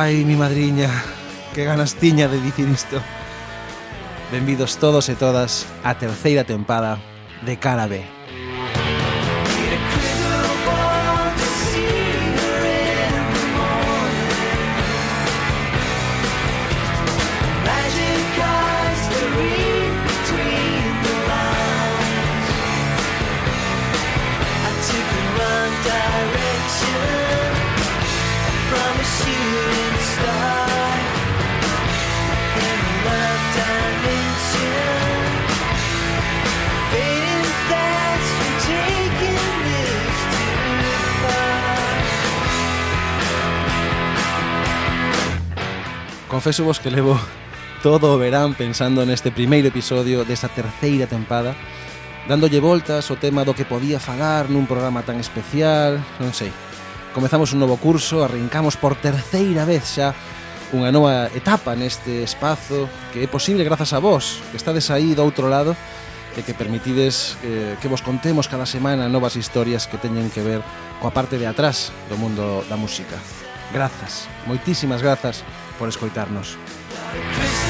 Ai, mi madriña, que ganas tiña de dicir isto. Benvidos todos e todas á terceira tempada de Cara B. Confeso vos que levo todo o verán pensando neste primeiro episodio desta terceira tempada dándolle voltas o tema do que podía falar nun programa tan especial, non sei. Comezamos un novo curso, arrancamos por terceira vez xa unha nova etapa neste espazo que é posible grazas a vos, que estades aí do outro lado e que permitides eh, que vos contemos cada semana novas historias que teñen que ver coa parte de atrás do mundo da música. Grazas, moitísimas grazas por escoitarnos. Christmas.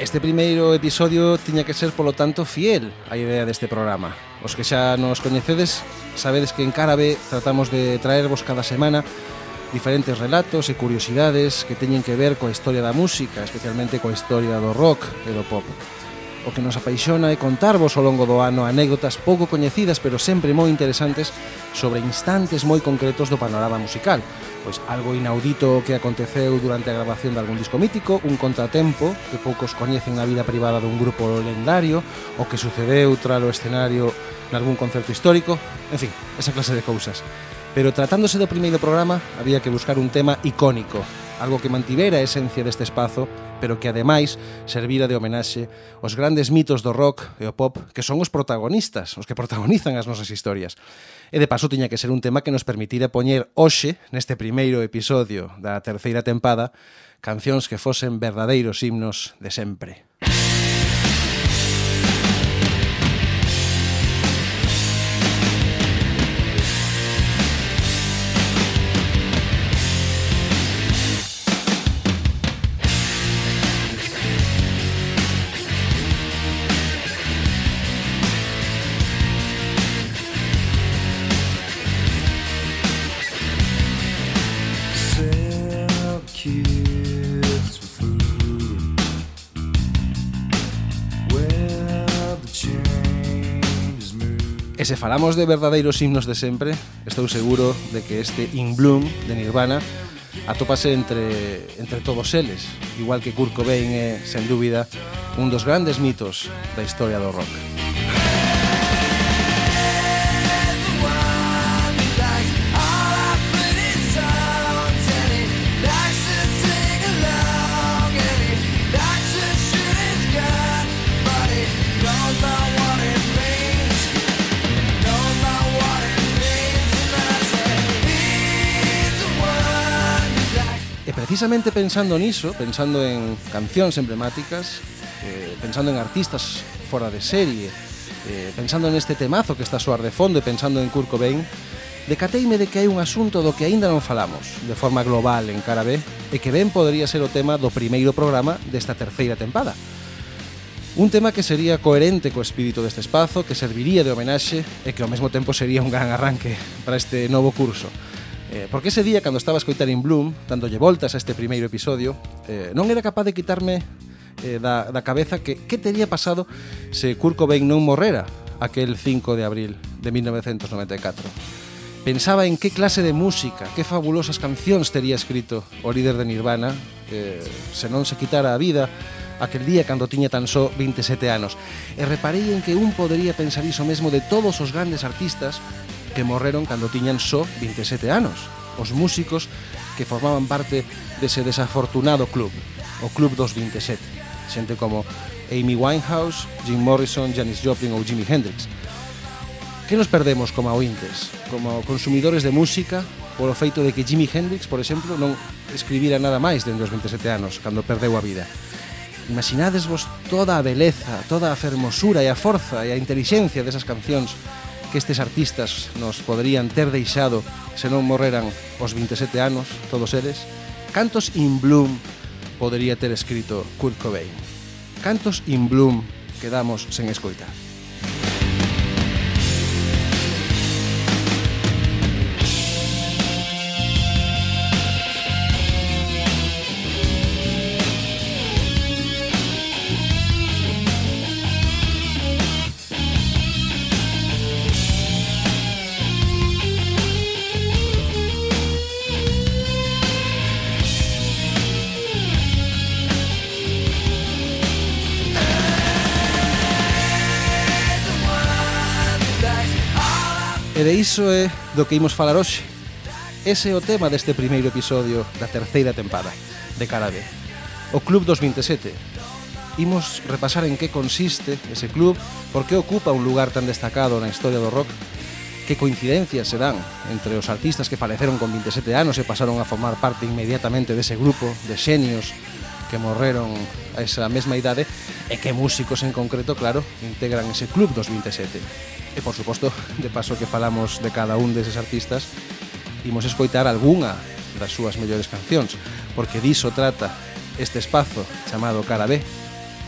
Este primeiro episodio tiña que ser, polo tanto, fiel á idea deste programa. Os que xa nos coñecedes, sabedes que en Carabe tratamos de traervos cada semana diferentes relatos e curiosidades que teñen que ver coa historia da música, especialmente coa historia do rock e do pop. O que nos apaixona é contarvos ao longo do ano anécdotas pouco coñecidas pero sempre moi interesantes sobre instantes moi concretos do panorama musical, pois algo inaudito que aconteceu durante a grabación de algún disco mítico, un contratempo que poucos coñecen na vida privada dun grupo lendario, o que sucedeu tras o escenario nalgún concerto histórico, en fin, esa clase de cousas. Pero tratándose do primeiro programa, había que buscar un tema icónico, algo que mantivera a esencia deste espazo, pero que ademais servira de homenaxe aos grandes mitos do rock e o pop que son os protagonistas, os que protagonizan as nosas historias. E de paso tiña que ser un tema que nos permitira poñer hoxe, neste primeiro episodio da terceira tempada, cancións que fosen verdadeiros himnos de sempre. Música se falamos de verdadeiros himnos de sempre, estou seguro de que este In Bloom de Nirvana atópase entre, entre todos eles, igual que Kurt Cobain é, sen dúbida, un dos grandes mitos da historia do rock. precisamente pensando niso, pensando en cancións emblemáticas, eh, pensando en artistas fora de serie, eh, pensando neste temazo que está a soar de fondo e pensando en Kurt Cobain, decateime de que hai un asunto do que aínda non falamos de forma global en cara B e que ben podría ser o tema do primeiro programa desta terceira tempada. Un tema que sería coherente co espírito deste espazo, que serviría de homenaxe e que ao mesmo tempo sería un gran arranque para este novo curso. Eh, porque ese día, cando estaba a escoitar In Bloom, dándolle voltas a este primeiro episodio, eh, non era capaz de quitarme eh, da, da cabeza que que tería pasado se Kurt Cobain non morrera aquel 5 de abril de 1994. Pensaba en que clase de música, que fabulosas cancións tería escrito o líder de Nirvana eh, se non se quitara a vida aquel día cando tiña tan só 27 anos. E reparei en que un podería pensar iso mesmo de todos os grandes artistas que morreron cando tiñan só 27 anos, os músicos que formaban parte dese desafortunado club, o Club dos 27. Xente como Amy Winehouse, Jim Morrison, Janis Joplin ou Jimi Hendrix. Que nos perdemos como ointes, como consumidores de música, polo feito de que Jimi Hendrix, por exemplo, non escribira nada máis dende os 27 anos, cando perdeu a vida. Imaginades vos toda a beleza, toda a fermosura e a forza e a inteligencia desas cancións que estes artistas nos poderían ter deixado se non morreran os 27 anos, todos eles, cantos in bloom podería ter escrito Kurt Cobain? Cantos in bloom quedamos sen escoitar? iso é do que imos falar hoxe. Ese é o tema deste primeiro episodio da terceira tempada de Cara B. O Club dos 27. Imos repasar en que consiste ese club, por que ocupa un lugar tan destacado na historia do rock, que coincidencias se dan entre os artistas que faleceron con 27 anos e pasaron a formar parte inmediatamente dese grupo de xenios que morreron a esa mesma idade e que músicos en concreto, claro, integran ese club dos 27. E por suposto, de paso que falamos de cada un deses artistas, imos escoitar algunha das súas mellores cancións, porque diso trata este espazo chamado Cara B,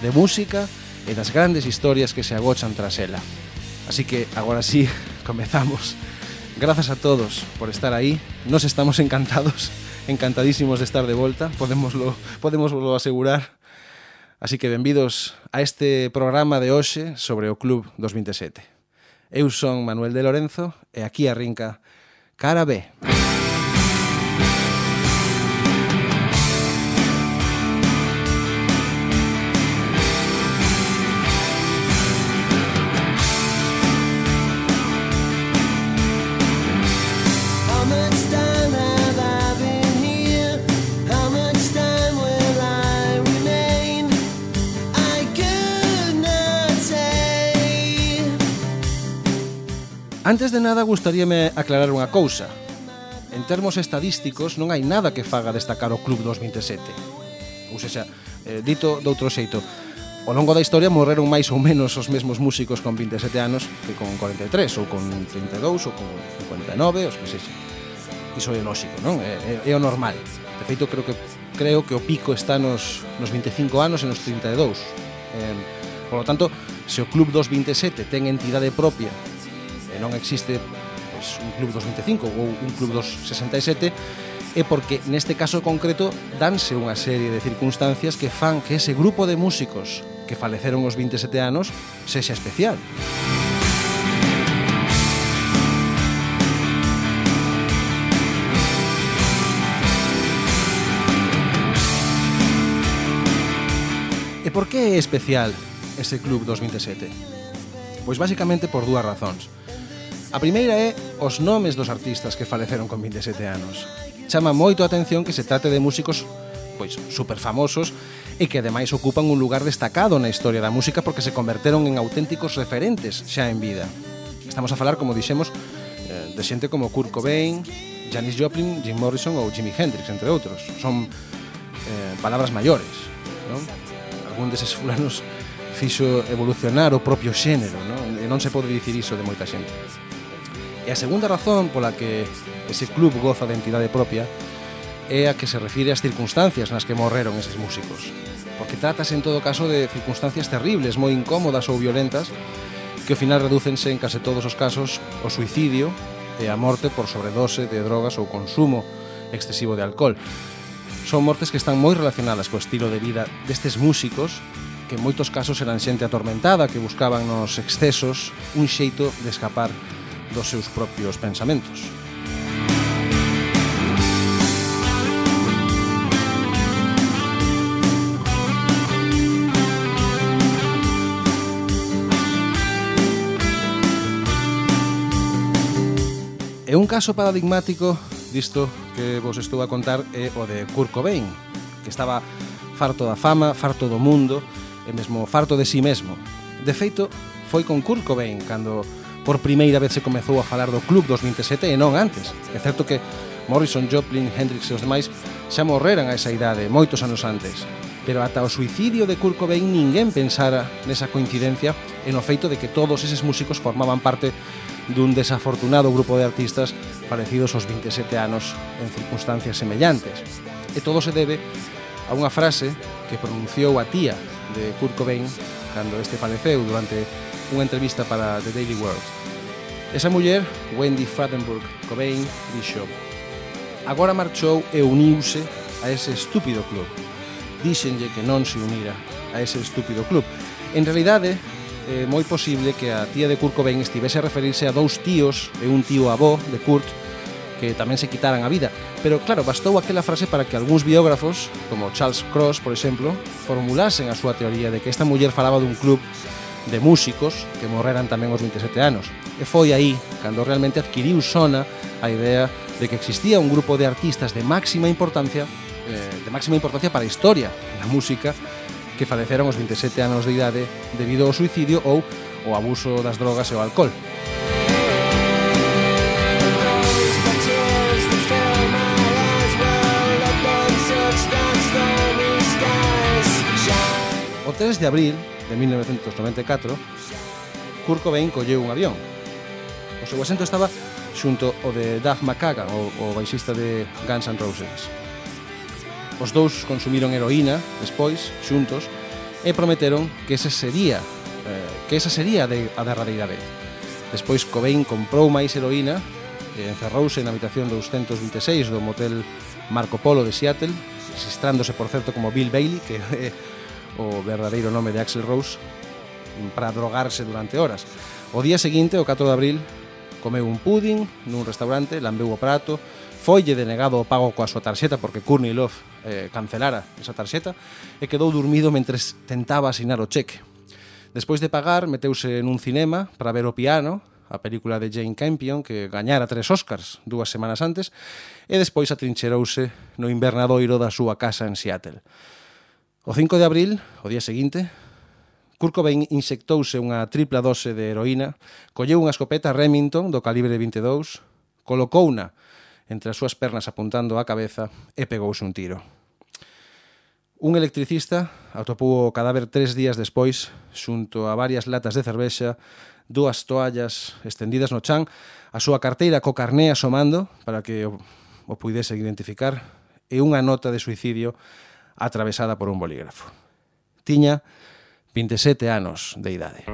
de música e das grandes historias que se agochan tras ela. Así que agora sí, comezamos. Grazas a todos por estar aí. Nos estamos encantados, encantadísimos de estar de volta, podemoslo, podemoslo asegurar. Así que benvidos a este programa de hoxe sobre o Club 227. Eu son Manuel de Lorenzo e aquí arrinca Cara B. Cara B. Antes de nada, gustaríame aclarar unha cousa. En termos estadísticos, non hai nada que faga destacar o Club 2027. Ou seja, eh, dito doutro xeito, Ao longo da historia morreron máis ou menos os mesmos músicos con 27 anos que con 43 ou con 32 ou con 59, os que sexa. Iso é lógico, non? É, é, é o normal. De feito, creo que creo que o pico está nos, nos 25 anos e nos 32. Eh, por lo tanto, se o Club dos 27 ten entidade propia e non existe pois, un club dos 25 ou un club dos 67 é porque neste caso concreto danse unha serie de circunstancias que fan que ese grupo de músicos que faleceron os 27 anos sexa especial. E por que é especial ese club 27? Pois basicamente por dúas razóns. A primeira é os nomes dos artistas que faleceron con 27 anos. Chama moito a atención que se trate de músicos pois superfamosos e que ademais ocupan un lugar destacado na historia da música porque se converteron en auténticos referentes xa en vida. Estamos a falar, como dixemos, eh, de xente como Kurt Cobain, Janis Joplin, Jim Morrison ou Jimi Hendrix, entre outros. Son eh, palabras maiores, non? Algún deses fulanos fixo evolucionar o propio xénero, non? E non se pode dicir iso de moita xente. E a segunda razón pola que ese club goza de entidade propia é a que se refire ás circunstancias nas que morreron eses músicos. Porque tratase en todo caso de circunstancias terribles, moi incómodas ou violentas, que ao final redúcense en case todos os casos o suicidio e a morte por sobredose de drogas ou consumo excesivo de alcohol. Son mortes que están moi relacionadas co estilo de vida destes músicos que en moitos casos eran xente atormentada que buscaban nos excesos un xeito de escapar dos seus propios pensamentos. E un caso paradigmático disto que vos estou a contar é o de Kurt Cobain, que estaba farto da fama, farto do mundo e mesmo farto de si sí mesmo. De feito, foi con Kurt Cobain cando por primeira vez se comezou a falar do club dos 27 e non antes. É certo que Morrison, Joplin, Hendrix e os demais xa morreran a esa idade, moitos anos antes. Pero ata o suicidio de Kurt Cobain ninguén pensara nesa coincidencia e no feito de que todos eses músicos formaban parte dun desafortunado grupo de artistas parecidos aos 27 anos en circunstancias semellantes. E todo se debe a unha frase que pronunciou a tía de Kurt Cobain cando este faleceu durante unha entrevista para The Daily World. Esa muller, Wendy Fadenburg Cobain, dixo Agora marchou e uniuse a ese estúpido club. Díxenlle que non se unira a ese estúpido club. En realidade, é moi posible que a tía de Kurt Cobain estivese a referirse a dous tíos e un tío avó de Kurt que tamén se quitaran a vida. Pero claro, bastou aquela frase para que algúns biógrafos, como Charles Cross, por exemplo, formulasen a súa teoría de que esta muller falaba dun club de músicos que morreran tamén aos 27 anos. E foi aí cando realmente adquiriu Sona a idea de que existía un grupo de artistas de máxima importancia eh, de máxima importancia para a historia da música que faleceron aos 27 anos de idade debido ao suicidio ou o abuso das drogas e o alcohol. O 3 de abril de 1994, Kurt Cobain colleu un avión. O seu asento estaba xunto ao de Doug McCagan, o, o baixista de Guns N' Roses. Os dous consumiron heroína despois, xuntos, e prometeron que ese sería eh, que esa sería de, a derradeira vez. Despois Cobain comprou máis heroína e encerrouse na habitación 226 do motel Marco Polo de Seattle, registrándose, por certo, como Bill Bailey, que é o verdadeiro nome de Axel Rose para drogarse durante horas. O día seguinte, o 4 de abril, comeu un pudding nun restaurante, lambeu o prato, foille denegado o pago coa súa tarxeta porque Courtney Love eh, cancelara esa tarxeta e quedou dormido mentre tentaba asinar o cheque. Despois de pagar, meteuse nun cinema para ver o piano, a película de Jane Campion que gañara tres Oscars dúas semanas antes e despois atrincherouse no invernadoiro da súa casa en Seattle. O 5 de abril, o día seguinte, Kurt Cobain insectouse unha tripla dose de heroína, colleu unha escopeta Remington do calibre 22, colocouna entre as súas pernas apuntando á cabeza e pegouse un tiro. Un electricista atopou o cadáver tres días despois, xunto a varias latas de cervexa, dúas toallas estendidas no chan, a súa carteira co carné asomando para que o, o puidese identificar e unha nota de suicidio atravesada por un bolígrafo. Tiña 27 anos de idade.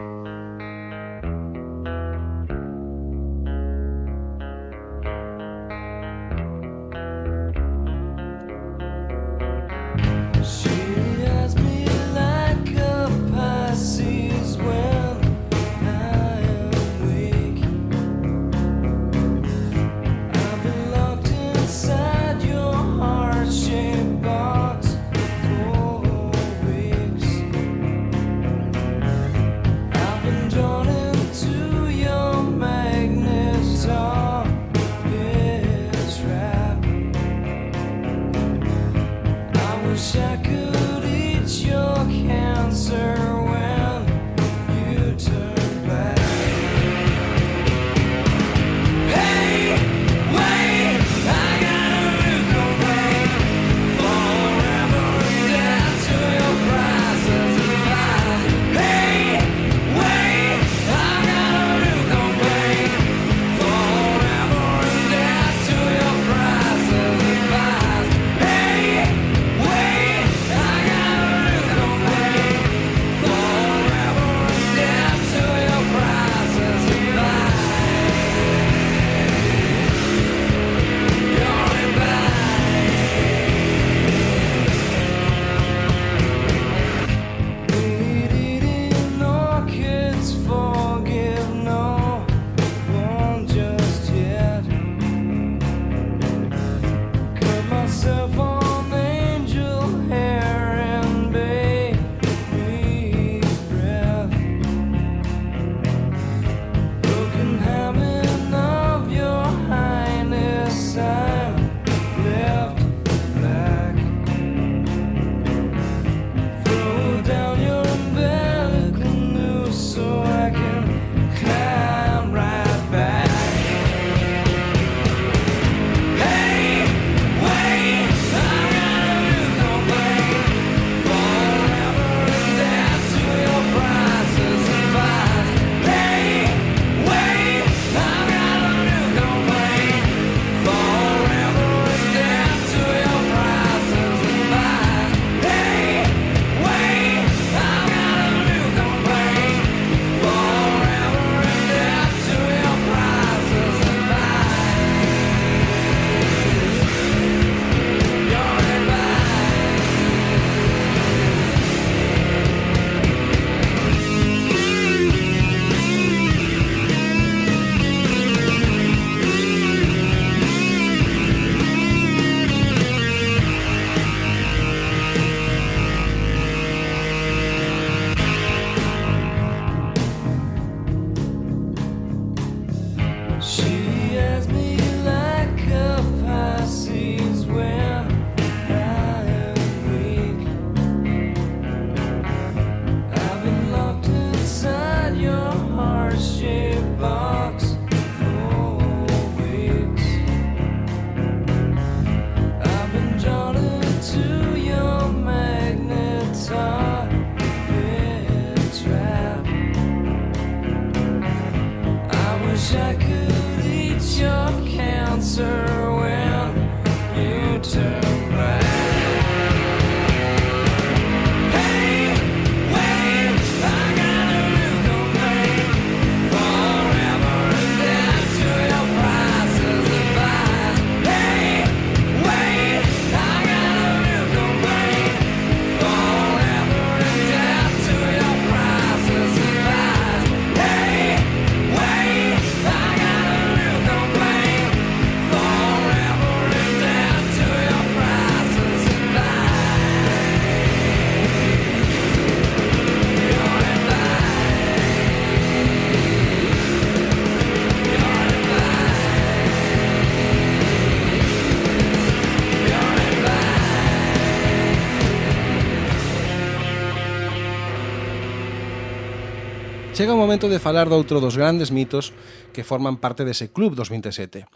Chega o momento de falar doutro dos grandes mitos que forman parte dese Club 27.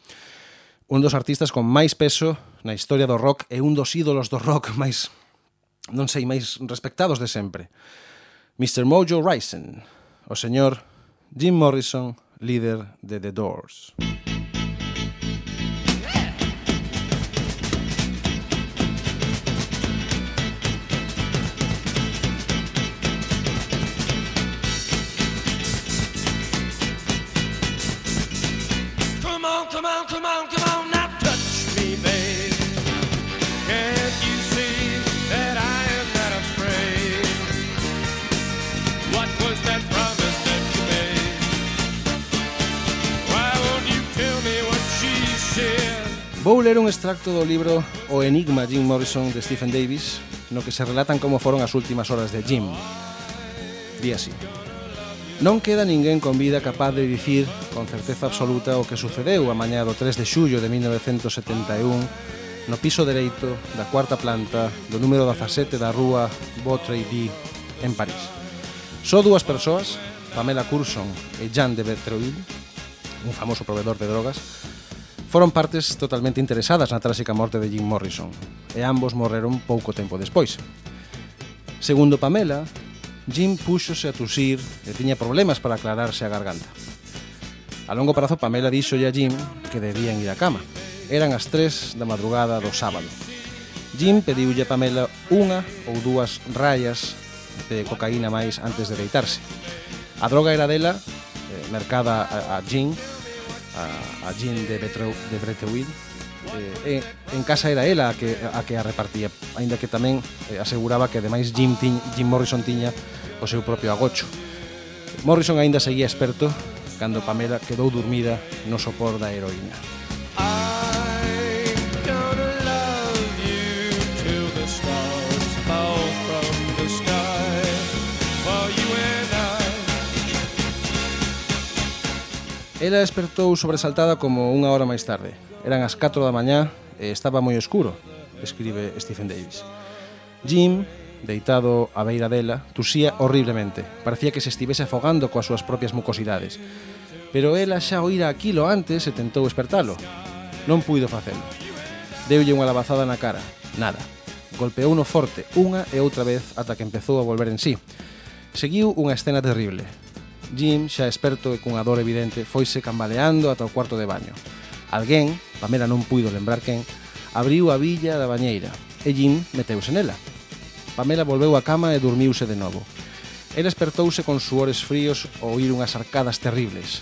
Un dos artistas con máis peso na historia do rock e un dos ídolos do rock máis, non sei, máis respectados de sempre. Mr. Mojo Rison, o señor Jim Morrison, líder de The Doors. Música Vou ler un extracto do libro O Enigma Jim Morrison de Stephen Davis no que se relatan como foron as últimas horas de Jim. Di así. Non queda ninguén con vida capaz de dicir con certeza absoluta o que sucedeu a mañá do 3 de xullo de 1971 no piso dereito da cuarta planta do número 17 da rúa Botray D en París. Só dúas persoas, Pamela Curson e Jean de Bertreuil, un famoso proveedor de drogas, Foron partes totalmente interesadas na tráxica morte de Jim Morrison, e ambos morreron pouco tempo despois. Segundo Pamela, Jim púxose a tusir e tiña problemas para aclararse a garganta. A longo prazo, Pamela díxolle a Jim que debían ir á cama. Eran as 3 da madrugada do sábado. Jim pediulle a Pamela unha ou dúas rayas de cocaína máis antes de deitarse. A droga era dela, eh, mercada a, a Jim, a, a Jean de, Betreu, de Breteuil eh, en, en casa era ela a que a, que a repartía aínda que tamén eh, aseguraba que ademais Jim, tiñ, Jim Morrison tiña o seu propio agocho Morrison aínda seguía experto cando Pamela quedou dormida no sopor da heroína. Ah. Ela despertou sobresaltada como unha hora máis tarde. Eran as 4 da mañá e estaba moi escuro, escribe Stephen Davis. Jim, deitado á beira dela, tusía horriblemente. Parecía que se estivese afogando coas súas propias mucosidades. Pero ela xa oíra aquilo antes e tentou espertalo. Non puido facelo. Deulle unha lavazada na cara. Nada. Golpeou no forte unha e outra vez ata que empezou a volver en sí. Seguiu unha escena terrible. Jim, xa experto e cunha dor evidente, foise cambaleando ata o cuarto de baño. Alguén, Pamela non puido lembrar quen, abriu a villa da bañeira e Jim meteuse nela. Pamela volveu á cama e dormiuse de novo. Ela espertouse con suores fríos ao oír unhas arcadas terribles.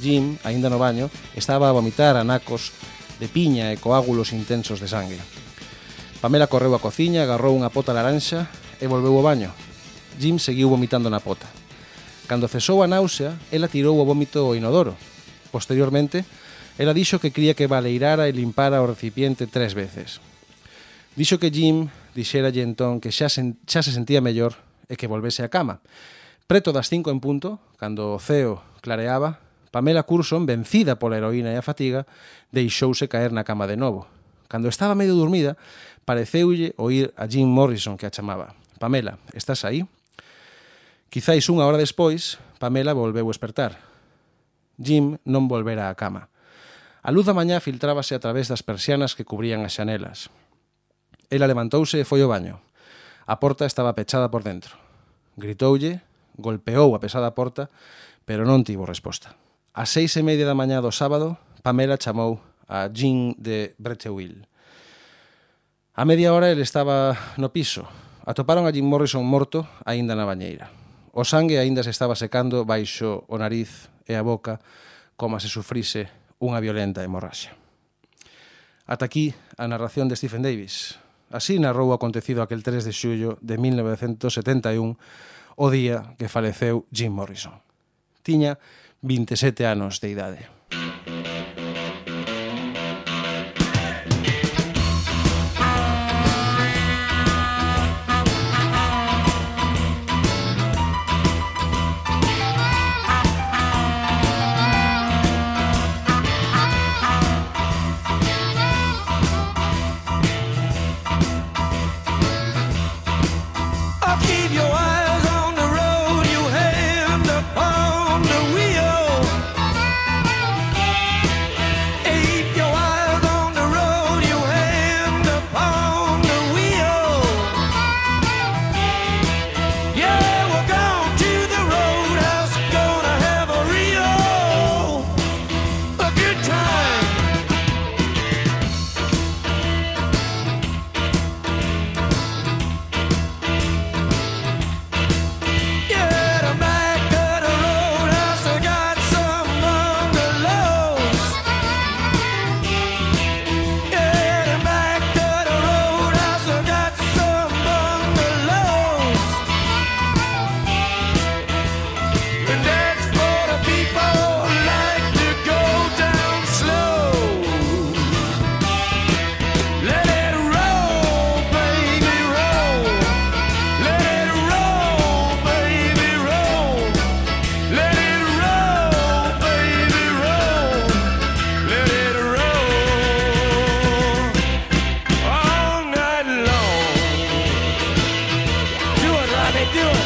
Jim, aínda no baño, estaba a vomitar anacos de piña e coágulos intensos de sangue. Pamela correu á cociña, agarrou unha pota laranxa e volveu ao baño. Jim seguiu vomitando na pota. Cando cesou a náusea, ela tirou o vómito ao inodoro. Posteriormente, ela dixo que cría que baleirara e limpara o recipiente tres veces. Dixo que Jim dixéralle entón que xa, sen, xa se sentía mellor e que volvese á cama. Preto das cinco en punto, cando o ceo clareaba, Pamela Curson, vencida pola heroína e a fatiga, deixouse caer na cama de novo. Cando estaba medio dormida, pareceulle oír a Jim Morrison que a chamaba. Pamela, estás aí? Quizáis unha hora despois, Pamela volveu espertar. Jim non volvera á cama. A luz da mañá filtrábase a través das persianas que cubrían as xanelas. Ela levantouse e foi ao baño. A porta estaba pechada por dentro. Gritoulle, golpeou a pesada porta, pero non tivo resposta. A seis e media da mañá do sábado, Pamela chamou a Jean de Breteuil. A media hora ele estaba no piso. Atoparon a Jim Morrison morto aínda na bañeira. O sangue aínda se estaba secando baixo o nariz e a boca como se sufrise unha violenta hemorraxia. Ata aquí a narración de Stephen Davis. Así narrou o acontecido aquel 3 de xullo de 1971, o día que faleceu Jim Morrison. Tiña 27 anos de idade. Do it.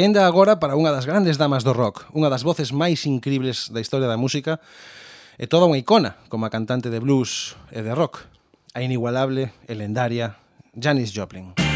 quenda agora para unha das grandes damas do rock, unha das voces máis incribles da historia da música, e toda unha icona como a cantante de blues e de rock, a inigualable e lendaria Janis Joplin. Joplin.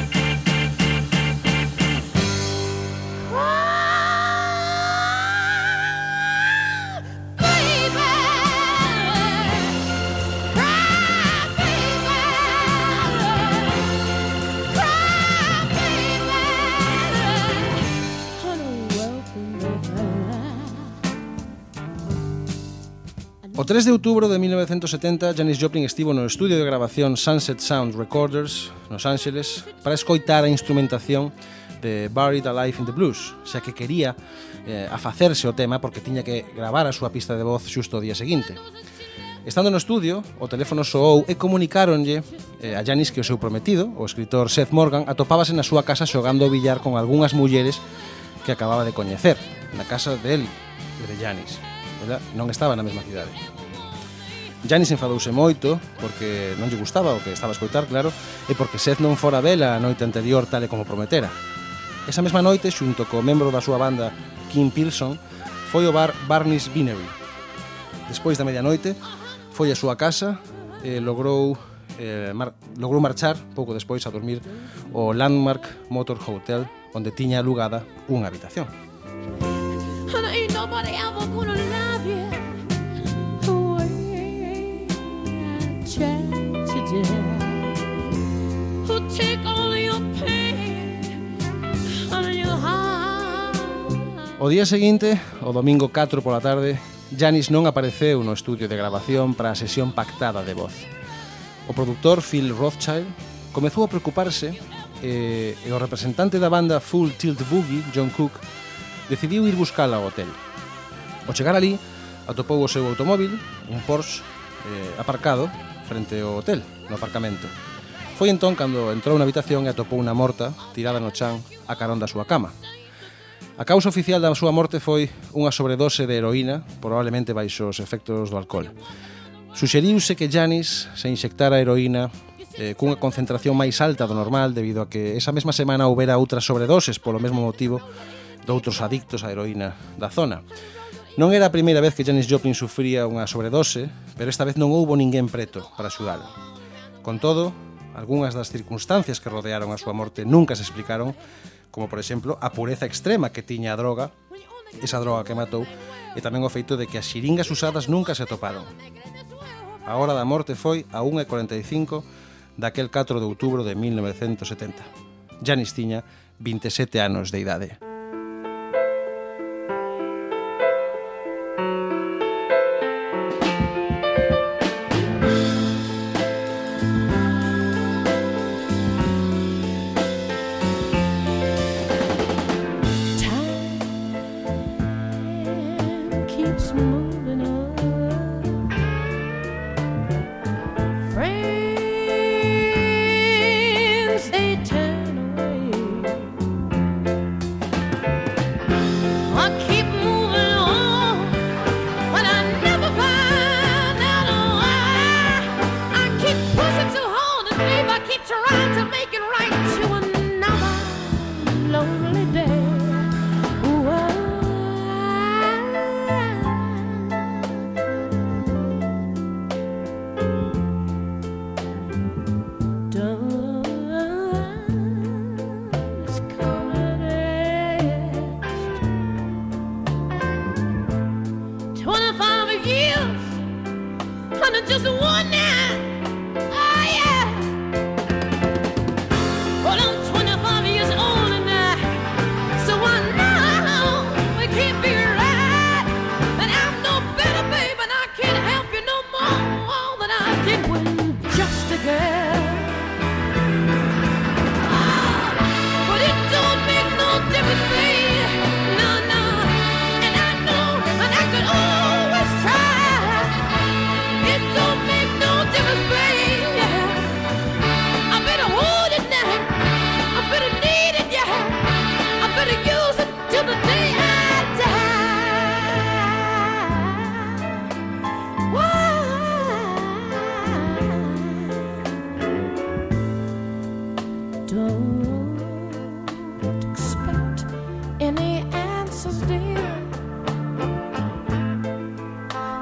O 3 de outubro de 1970, Janis Joplin estivo no estudio de grabación Sunset Sound Recorders, nos Ángeles, para escoitar a instrumentación de Buried Alive in the Blues, xa que quería eh, afacerse o tema porque tiña que gravar a súa pista de voz xusto o día seguinte. Estando no estudio, o teléfono soou e comunicáronlle eh, a Janis que o seu prometido, o escritor Seth Morgan, atopábase na súa casa xogando o billar con algunhas mulleres que acababa de coñecer, na casa del de Janis. Ela non estaba na mesma cidade. Janis enfadouse moito porque non lle gustaba o que estaba a escoitar, claro, e porque Seth non fora vela a noite anterior tal e como prometera. Esa mesma noite, xunto co membro da súa banda Kim Pearson, foi ao bar Barney's Binary. Despois da medianoite, foi a súa casa e logrou eh, mar, logrou marchar pouco despois a dormir o Landmark Motor Hotel onde tiña alugada unha habitación. And ain't nobody ever gonna O día seguinte, o domingo 4 pola tarde, Janis non apareceu no estudio de grabación para a sesión pactada de voz. O produtor Phil Rothschild comezou a preocuparse e, e o representante da banda Full Tilt Boogie, John Cook, decidiu ir buscala ao hotel. Ao chegar ali, atopou o seu automóvil, un Porsche, eh, aparcado frente ao hotel, no aparcamento. Foi entón cando entrou na habitación e atopou unha morta tirada no chan a carón da súa cama. A causa oficial da súa morte foi unha sobredose de heroína, probablemente baixo os efectos do alcohol. Suxeriuse que Janis se inxectara heroína eh, cunha concentración máis alta do normal debido a que esa mesma semana houbera outras sobredoses polo mesmo motivo doutros adictos á heroína da zona. Non era a primeira vez que Janis Joplin sufría unha sobredose, pero esta vez non houbo ninguén preto para axudala. Con todo, algunhas das circunstancias que rodearon a súa morte nunca se explicaron como por exemplo a pureza extrema que tiña a droga, esa droga que matou, e tamén o feito de que as xiringas usadas nunca se atoparon. A hora da morte foi a 1.45 daquel 4 de outubro de 1970. Janis tiña 27 anos de idade.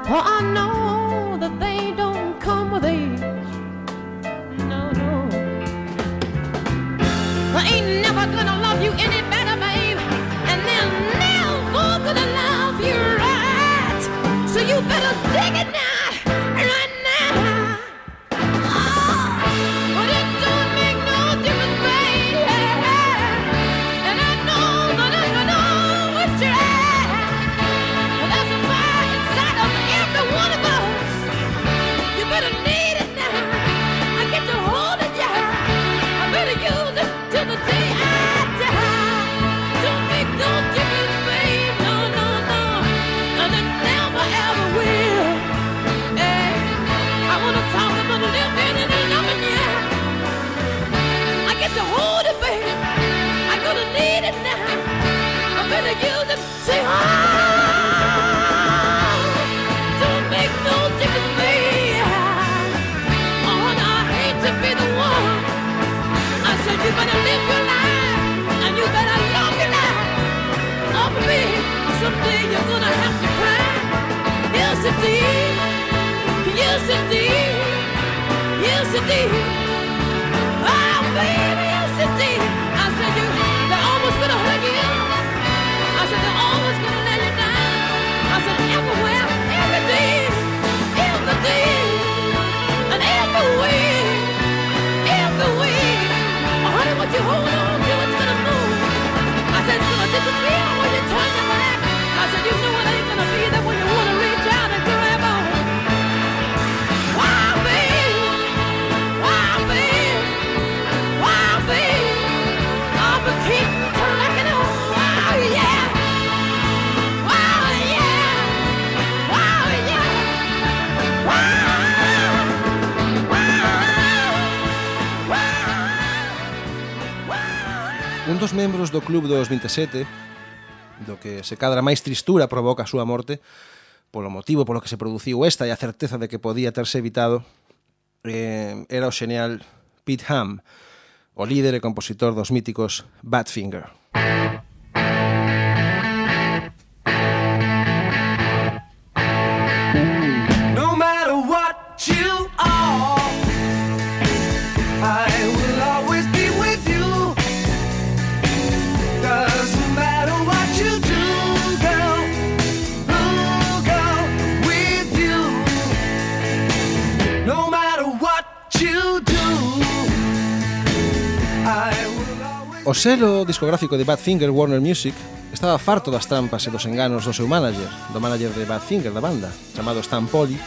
Well, I know that they don't come with age. Indeed. Oh, baby, indeed. I said you, they're almost gonna hurt you. I said they're always gonna let you down. I said everywhere, every day, every day, and every way, every way. Oh, honey, what you hold on to, it's gonna move. I said it's gonna disappear when you turn your back. I said you know it ain't gonna be there when you wanna dos membros do Club dos 27, do que se cadra máis tristura provoca a súa morte, polo motivo polo que se produciu esta e a certeza de que podía terse evitado, eh, era o xenial Pete Ham, o líder e compositor dos míticos Badfinger. Badfinger. O selo discográfico de Badfinger Warner Music estaba farto das trampas e dos enganos do seu manager, do manager de Badfinger da banda, chamado Stan Poli,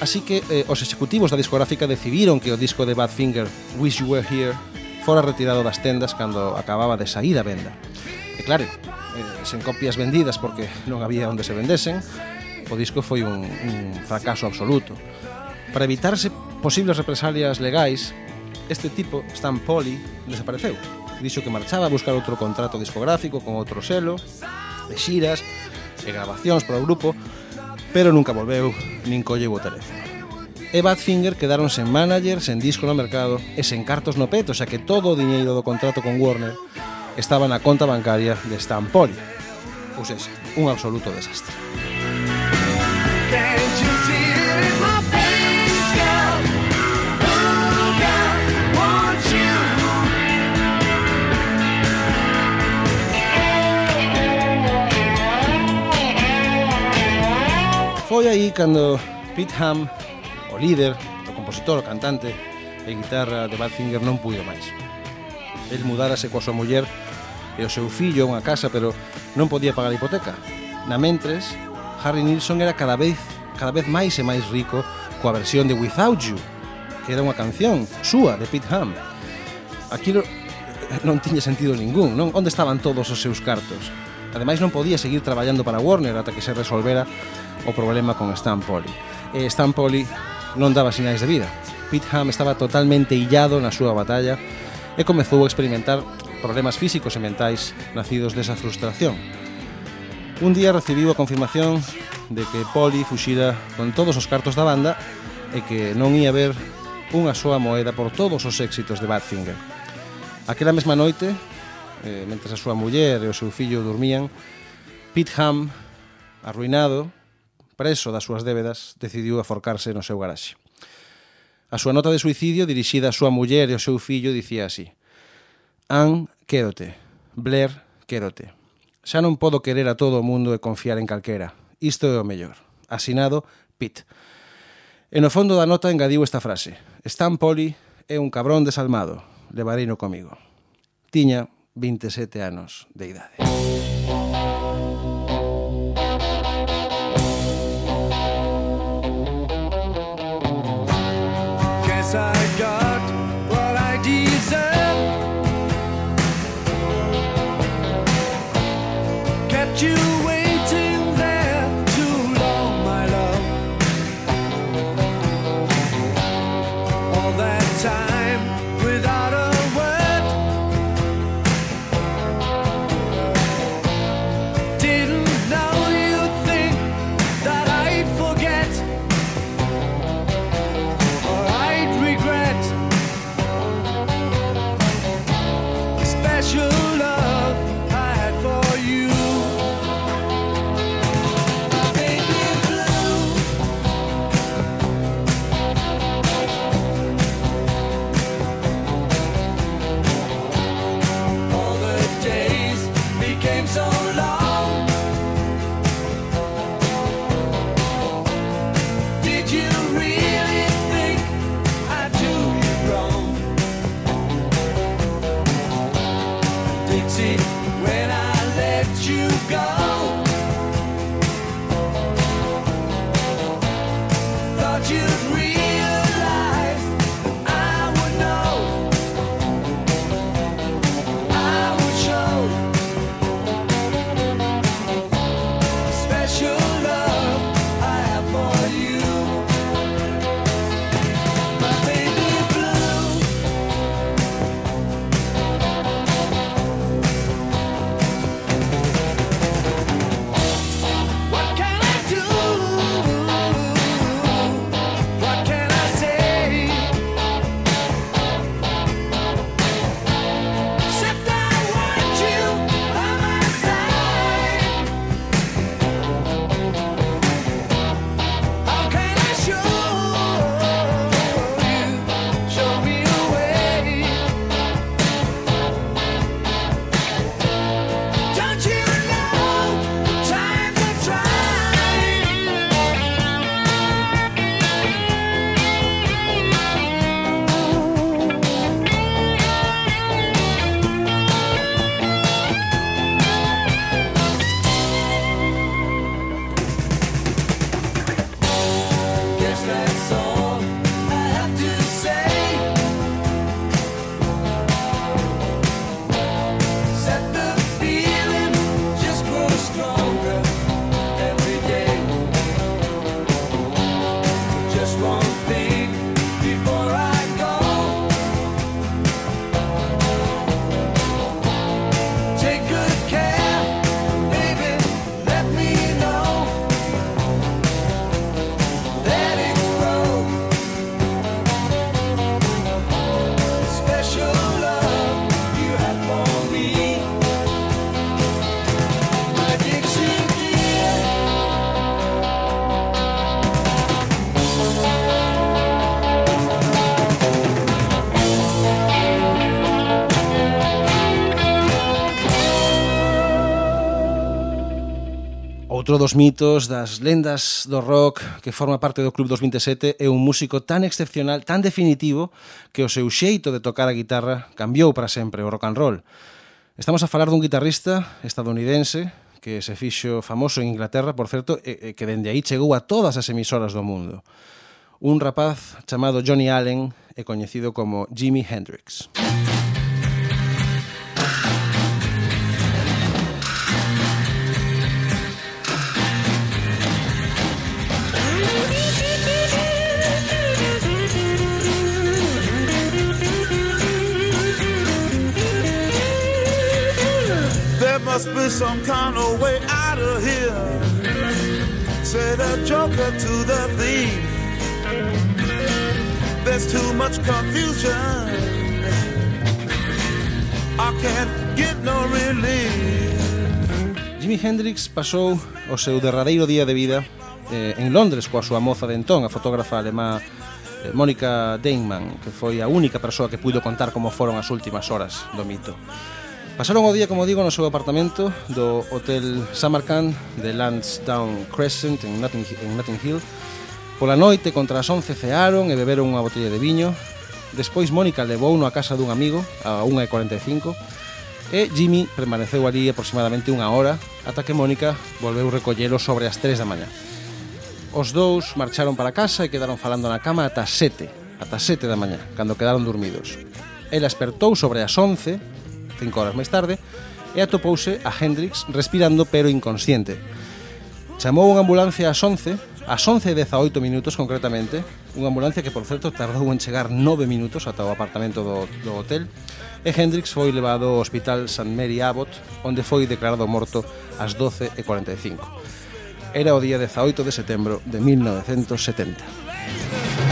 así que eh, os executivos da discográfica decidiron que o disco de Badfinger, Wish You Were Here, fora retirado das tendas cando acababa de sair a venda. E claro, eh, sen copias vendidas porque non había onde se vendesen, o disco foi un, un fracaso absoluto. Para evitarse posibles represalias legais, este tipo, Stan Polly, desapareceu. Dixo que marchaba a buscar outro contrato discográfico con outro selo, de xiras, e grabacións para o grupo, pero nunca volveu, nin colleu o teléfono. E Badfinger quedaron sen manager, sen disco no mercado e sen cartos no peto, xa que todo o diñeiro do contrato con Warner estaba na conta bancaria de Stan Polly. Ou seja, un absoluto desastre. cando Pete Ham, o líder, o compositor, o cantante e guitarra de Badfinger non puido máis. El mudárase coa súa muller e o seu fillo a unha casa, pero non podía pagar a hipoteca. Na mentres, Harry Nilsson era cada vez cada vez máis e máis rico coa versión de Without You, que era unha canción súa de Pete Ham. Aquilo eh, non tiña sentido ningún, non? Onde estaban todos os seus cartos? Ademais non podía seguir traballando para Warner ata que se resolvera o problema con Stan Polly. E eh, Stan Polly non daba sinais de vida. Pete Ham estaba totalmente illado na súa batalla e comezou a experimentar problemas físicos e mentais nacidos desa frustración. Un día recibiu a confirmación de que Poli fuxira con todos os cartos da banda e que non ia ver unha soa moeda por todos os éxitos de Badfinger. Aquela mesma noite, eh, mentre a súa muller e o seu fillo dormían, Pete Ham, arruinado, preso das súas débedas, decidiu aforcarse no seu garaxe. A súa nota de suicidio dirixida á súa muller e ao seu fillo dicía así Anne, quédote. Blair, quédote. Xa non podo querer a todo o mundo e confiar en calquera. Isto é o mellor. Asinado, Pitt. E no fondo da nota engadiu esta frase Stan Poli é un cabrón desalmado. Levareino comigo. Tiña 27 anos de idade. Música you Outro dos mitos das lendas do rock que forma parte do Club 27 é un músico tan excepcional, tan definitivo, que o seu xeito de tocar a guitarra cambiou para sempre o rock and roll. Estamos a falar dun guitarrista estadounidense que se fixo famoso en Inglaterra, por certo, e, e que dende aí chegou a todas as emisoras do mundo. Un rapaz chamado Johnny Allen e coñecido como Jimi Hendrix. Música me some kind of way out of here. Said the joker to the thief. There's too much confusion. I can't get no relief. Jimi Hendrix pasou o seu derradeiro día de vida eh, en Londres coa súa moza de entón, a fotógrafa alemá eh, Mónica Deinman, que foi a única persoa que puido contar como foron as últimas horas do mito. Pasaron o día, como digo, no seu apartamento do Hotel Samarkand de Lansdowne Crescent en Notting, en Notting Hill. Pola noite, contra as 11, cearon e beberon unha botella de viño. Despois, Mónica levou a casa dun amigo a 1.45 e Jimmy permaneceu ali aproximadamente unha hora ata que Mónica volveu recollelo sobre as 3 da mañá. Os dous marcharon para casa e quedaron falando na cama ata 7, ata 7 da mañá, cando quedaron dormidos. Ela espertou sobre as 11 cinco horas máis tarde, e atopouse a Hendrix respirando pero inconsciente. Chamou unha ambulancia ás 11, ás 11 e 18 minutos concretamente, unha ambulancia que por certo tardou en chegar 9 minutos ata o apartamento do, do hotel, e Hendrix foi levado ao Hospital St. Mary Abbott, onde foi declarado morto ás 12 e 45. Era o día 18 de setembro de 1970.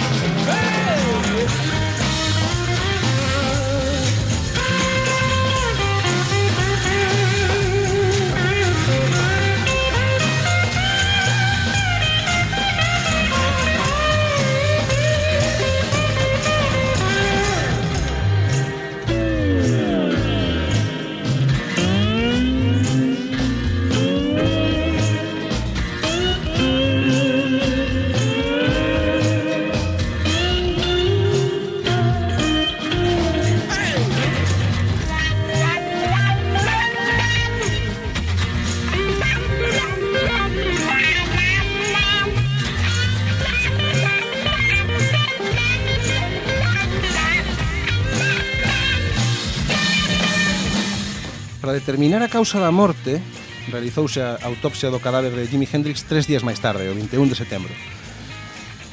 determinar a causa da morte realizouse a autopsia do cadáver de Jimi Hendrix tres días máis tarde, o 21 de setembro.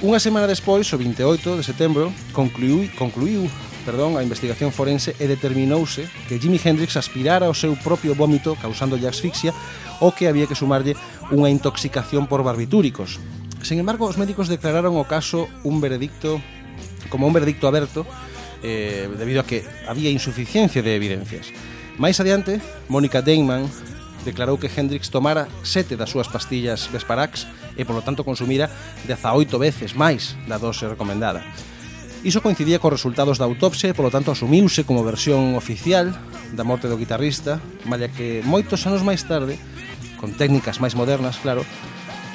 Unha semana despois, o 28 de setembro, concluiu, concluiu perdón, a investigación forense e determinouse que Jimi Hendrix aspirara o seu propio vómito causándolle asfixia ou que había que sumarlle unha intoxicación por barbitúricos. Sen embargo, os médicos declararon o caso un veredicto como un veredicto aberto eh, debido a que había insuficiencia de evidencias. Máis adiante, Mónica Deinman declarou que Hendrix tomara sete das súas pastillas Vesparax e, polo tanto, consumira 18 veces máis da dose recomendada. Iso coincidía cos resultados da autopsia e, polo tanto, asumiuse como versión oficial da morte do guitarrista, malla que moitos anos máis tarde, con técnicas máis modernas, claro,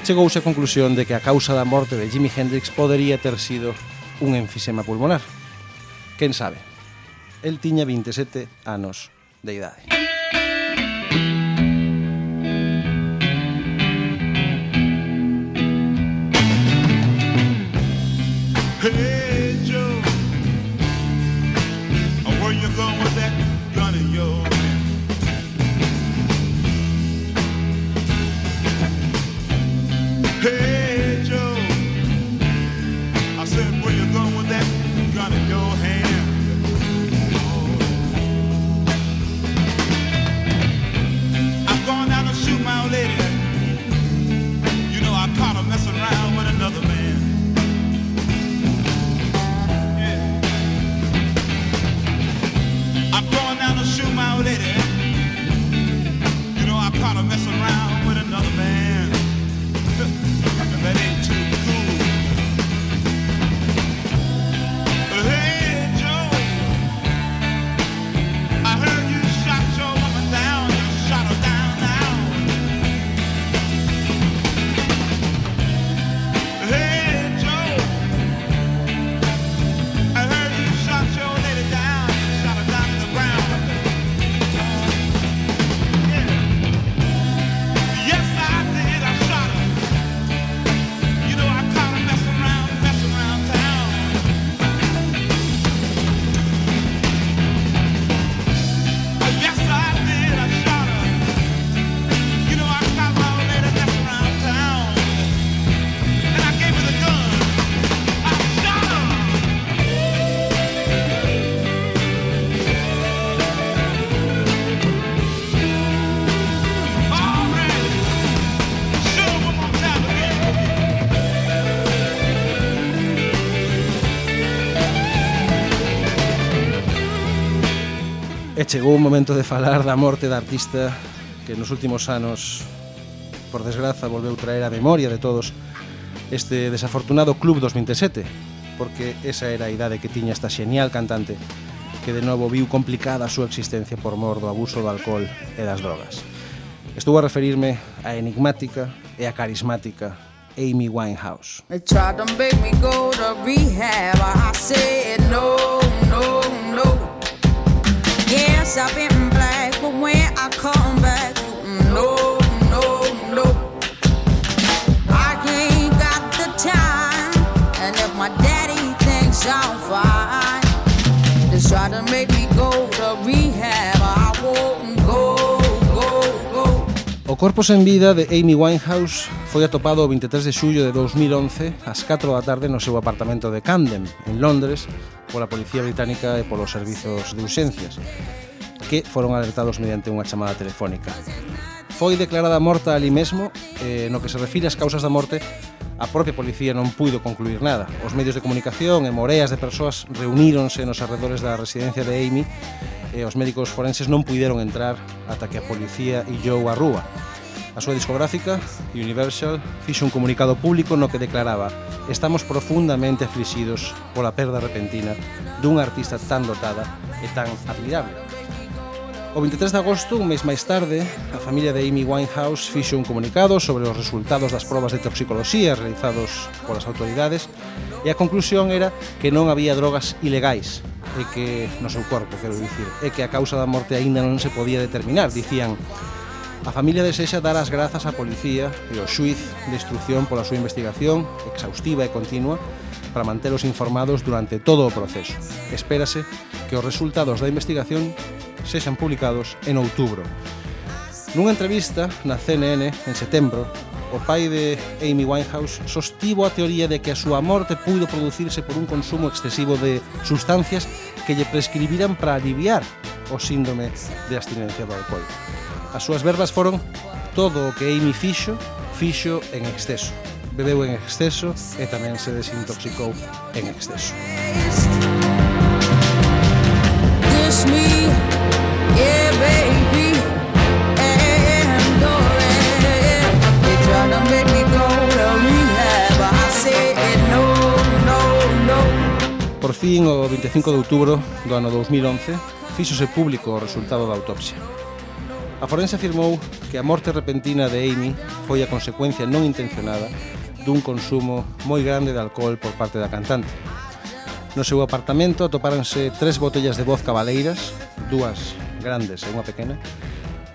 chegouse a conclusión de que a causa da morte de Jimi Hendrix podería ter sido un enfisema pulmonar. Quen sabe? El tiña 27 anos deidades. Hey. chegou o momento de falar da morte da artista que nos últimos anos, por desgraza, volveu traer a memoria de todos este desafortunado Club 27, porque esa era a idade que tiña esta xenial cantante que de novo viu complicada a súa existencia por mor do abuso do alcohol e das drogas. Estou a referirme á enigmática e a carismática Amy Winehouse. They tried to make me go to rehab, I said no. Cause I've been black, but when I come back, mm, no, no, no. I ain't got the time, and if my daddy thinks I'm fine, just try to make me go to rehab. I won't go, go, go. O corpo sen vida de Amy Winehouse foi atopado o 23 de xullo de 2011 ás 4 da tarde no seu apartamento de Camden, en Londres, pola Policía Británica e polos servizos de urxencias que foron alertados mediante unha chamada telefónica. Foi declarada morta ali mesmo, eh, no que se refire ás causas da morte, a propia policía non puido concluir nada. Os medios de comunicación e moreas de persoas reuníronse nos arredores da residencia de Amy e os médicos forenses non puideron entrar ata que a policía e Joe a rúa. A súa discográfica, Universal, fixo un comunicado público no que declaraba Estamos profundamente aflixidos pola perda repentina dunha artista tan dotada e tan admirable. O 23 de agosto, un mes máis tarde, a familia de Amy Winehouse fixo un comunicado sobre os resultados das probas de toxicoloxía realizados polas autoridades e a conclusión era que non había drogas ilegais e que no seu corpo, quero dicir, e que a causa da morte aínda non se podía determinar, dicían. A familia desexa dar as grazas á policía e ao xuiz de instrucción pola súa investigación exhaustiva e continua para manteros informados durante todo o proceso. Espérase que os resultados da investigación sexan publicados en outubro. Nunha entrevista na CNN en setembro, o pai de Amy Winehouse sostivo a teoría de que a súa morte puido producirse por un consumo excesivo de sustancias que lle prescribiran para aliviar o síndrome de abstinencia do alcohol. As súas verbas foron todo o que Amy fixo, fixo en exceso bebeu en exceso e tamén se desintoxicou en exceso. Kiss me, yeah baby, and oh, They to make me go to rehab, I said no, no, no. Por fin, o 25 de outubro do ano 2011, fíxose público o resultado da autopsia. A forense afirmou que a morte repentina de Amy foi a consecuencia non intencionada dun consumo moi grande de alcohol por parte da cantante. No seu apartamento atopáronse tres botellas de vodka baleiras, dúas grandes e unha pequena.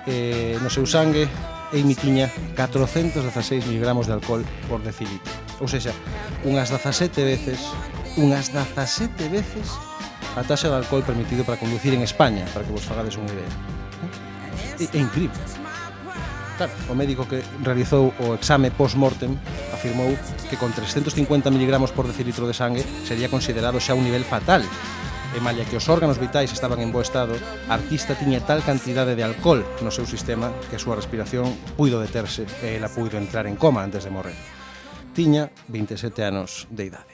Eh, no seu sangue Amy tiña 416 mg de alcohol por decilitro. Ou seja, unhas 17 veces, unhas 17 veces a taxa de alcohol permitido para conducir en España, para que vos fagades unha idea. É, é incrível. Claro, o médico que realizou o exame post-mortem afirmou que con 350 mg por decilitro de sangue sería considerado xa un nivel fatal. E malla que os órganos vitais estaban en bo estado, a artista tiña tal cantidade de alcohol no seu sistema que a súa respiración puido deterse e ela puido entrar en coma antes de morrer. Tiña 27 anos de idade.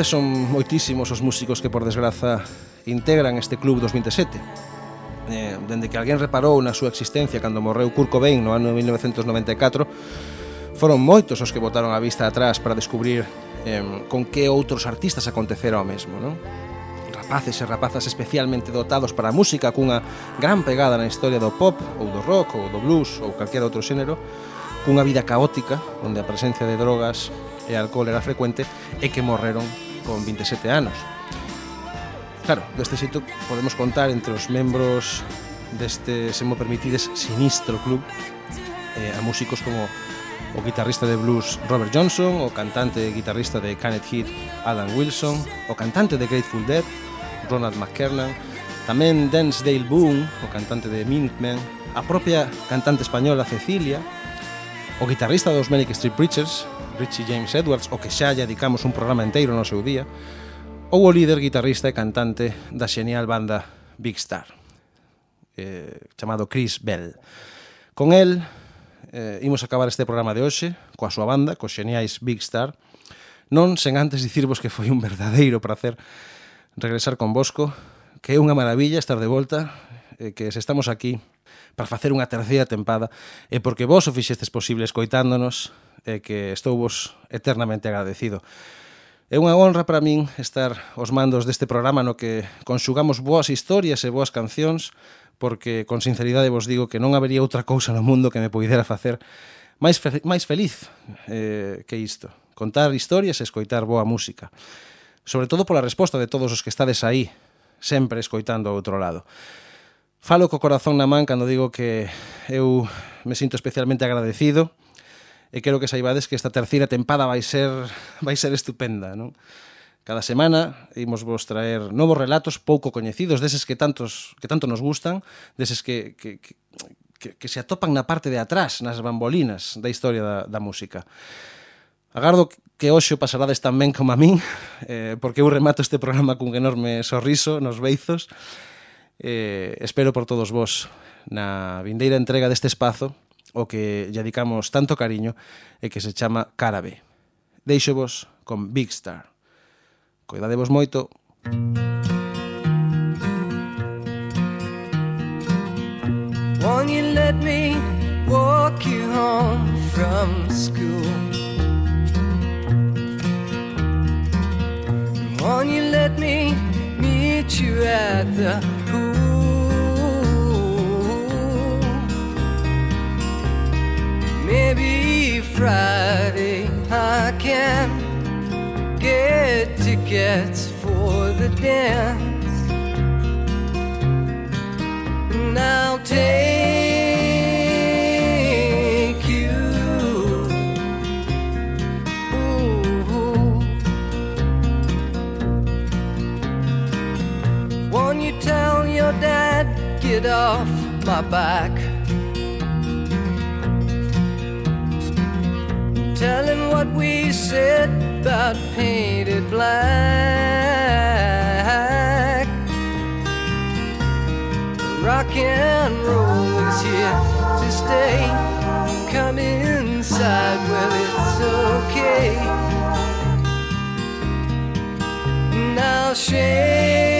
realidade son moitísimos os músicos que por desgraza integran este club 27 eh, dende que alguén reparou na súa existencia cando morreu Kurt Cobain no ano 1994 foron moitos os que botaron a vista atrás para descubrir eh, con que outros artistas acontecera o mesmo non? rapaces e rapazas especialmente dotados para a música cunha gran pegada na historia do pop ou do rock ou do blues ou calquera outro xénero cunha vida caótica onde a presencia de drogas e alcohol era frecuente e que morreron con 27 anos. Claro, deste xeito podemos contar entre os membros deste, se mo permitides, sinistro club eh, a músicos como o guitarrista de blues Robert Johnson, o cantante e guitarrista de Canet Heat Adam Wilson, o cantante de Grateful Dead Ronald McKernan, tamén Densdale Boone, o cantante de Minutemen, a propia cantante española Cecilia, o guitarrista dos Manic Street Preachers, Richie James Edwards, o que xa lle dedicamos un programa enteiro no seu día, ou o líder guitarrista e cantante da xenial banda Big Star, eh, chamado Chris Bell. Con el eh, imos acabar este programa de hoxe, coa súa banda, cos xeniais Big Star, non sen antes dicirvos que foi un verdadeiro placer regresar con Bosco, que é unha maravilla estar de volta, eh, que se estamos aquí para facer unha terceira tempada e porque vos o fixestes posible escoitándonos e que estou vos eternamente agradecido. É unha honra para min estar os mandos deste programa no que conxugamos boas historias e boas cancións, porque con sinceridade vos digo que non habería outra cousa no mundo que me poidera facer máis, fe máis feliz eh, que isto. Contar historias e escoitar boa música. Sobre todo pola resposta de todos os que estades aí, sempre escoitando ao outro lado. Falo co corazón na man cando digo que eu me sinto especialmente agradecido e quero que saibades que esta terceira tempada vai ser vai ser estupenda, non? Cada semana imos vos traer novos relatos pouco coñecidos, deses que tantos que tanto nos gustan, deses que, que, que, que, que se atopan na parte de atrás, nas bambolinas da historia da, da música. Agardo que hoxe o pasarades ben como a min, eh, porque eu remato este programa cun enorme sorriso nos beizos. Eh, espero por todos vos na vindeira entrega deste espazo o que lle dedicamos tanto cariño e que se chama Carabe. Deixo vos con Big Star. Coidadevos moito. Won't you let me walk you home from school? Won't you let me meet you at the Maybe Friday I can get tickets for the dance. And I'll take you. Ooh. Won't you tell your dad, get off my back? What we said about painted black. Rock and roll is here to stay. Come inside, well, it's okay. Now shake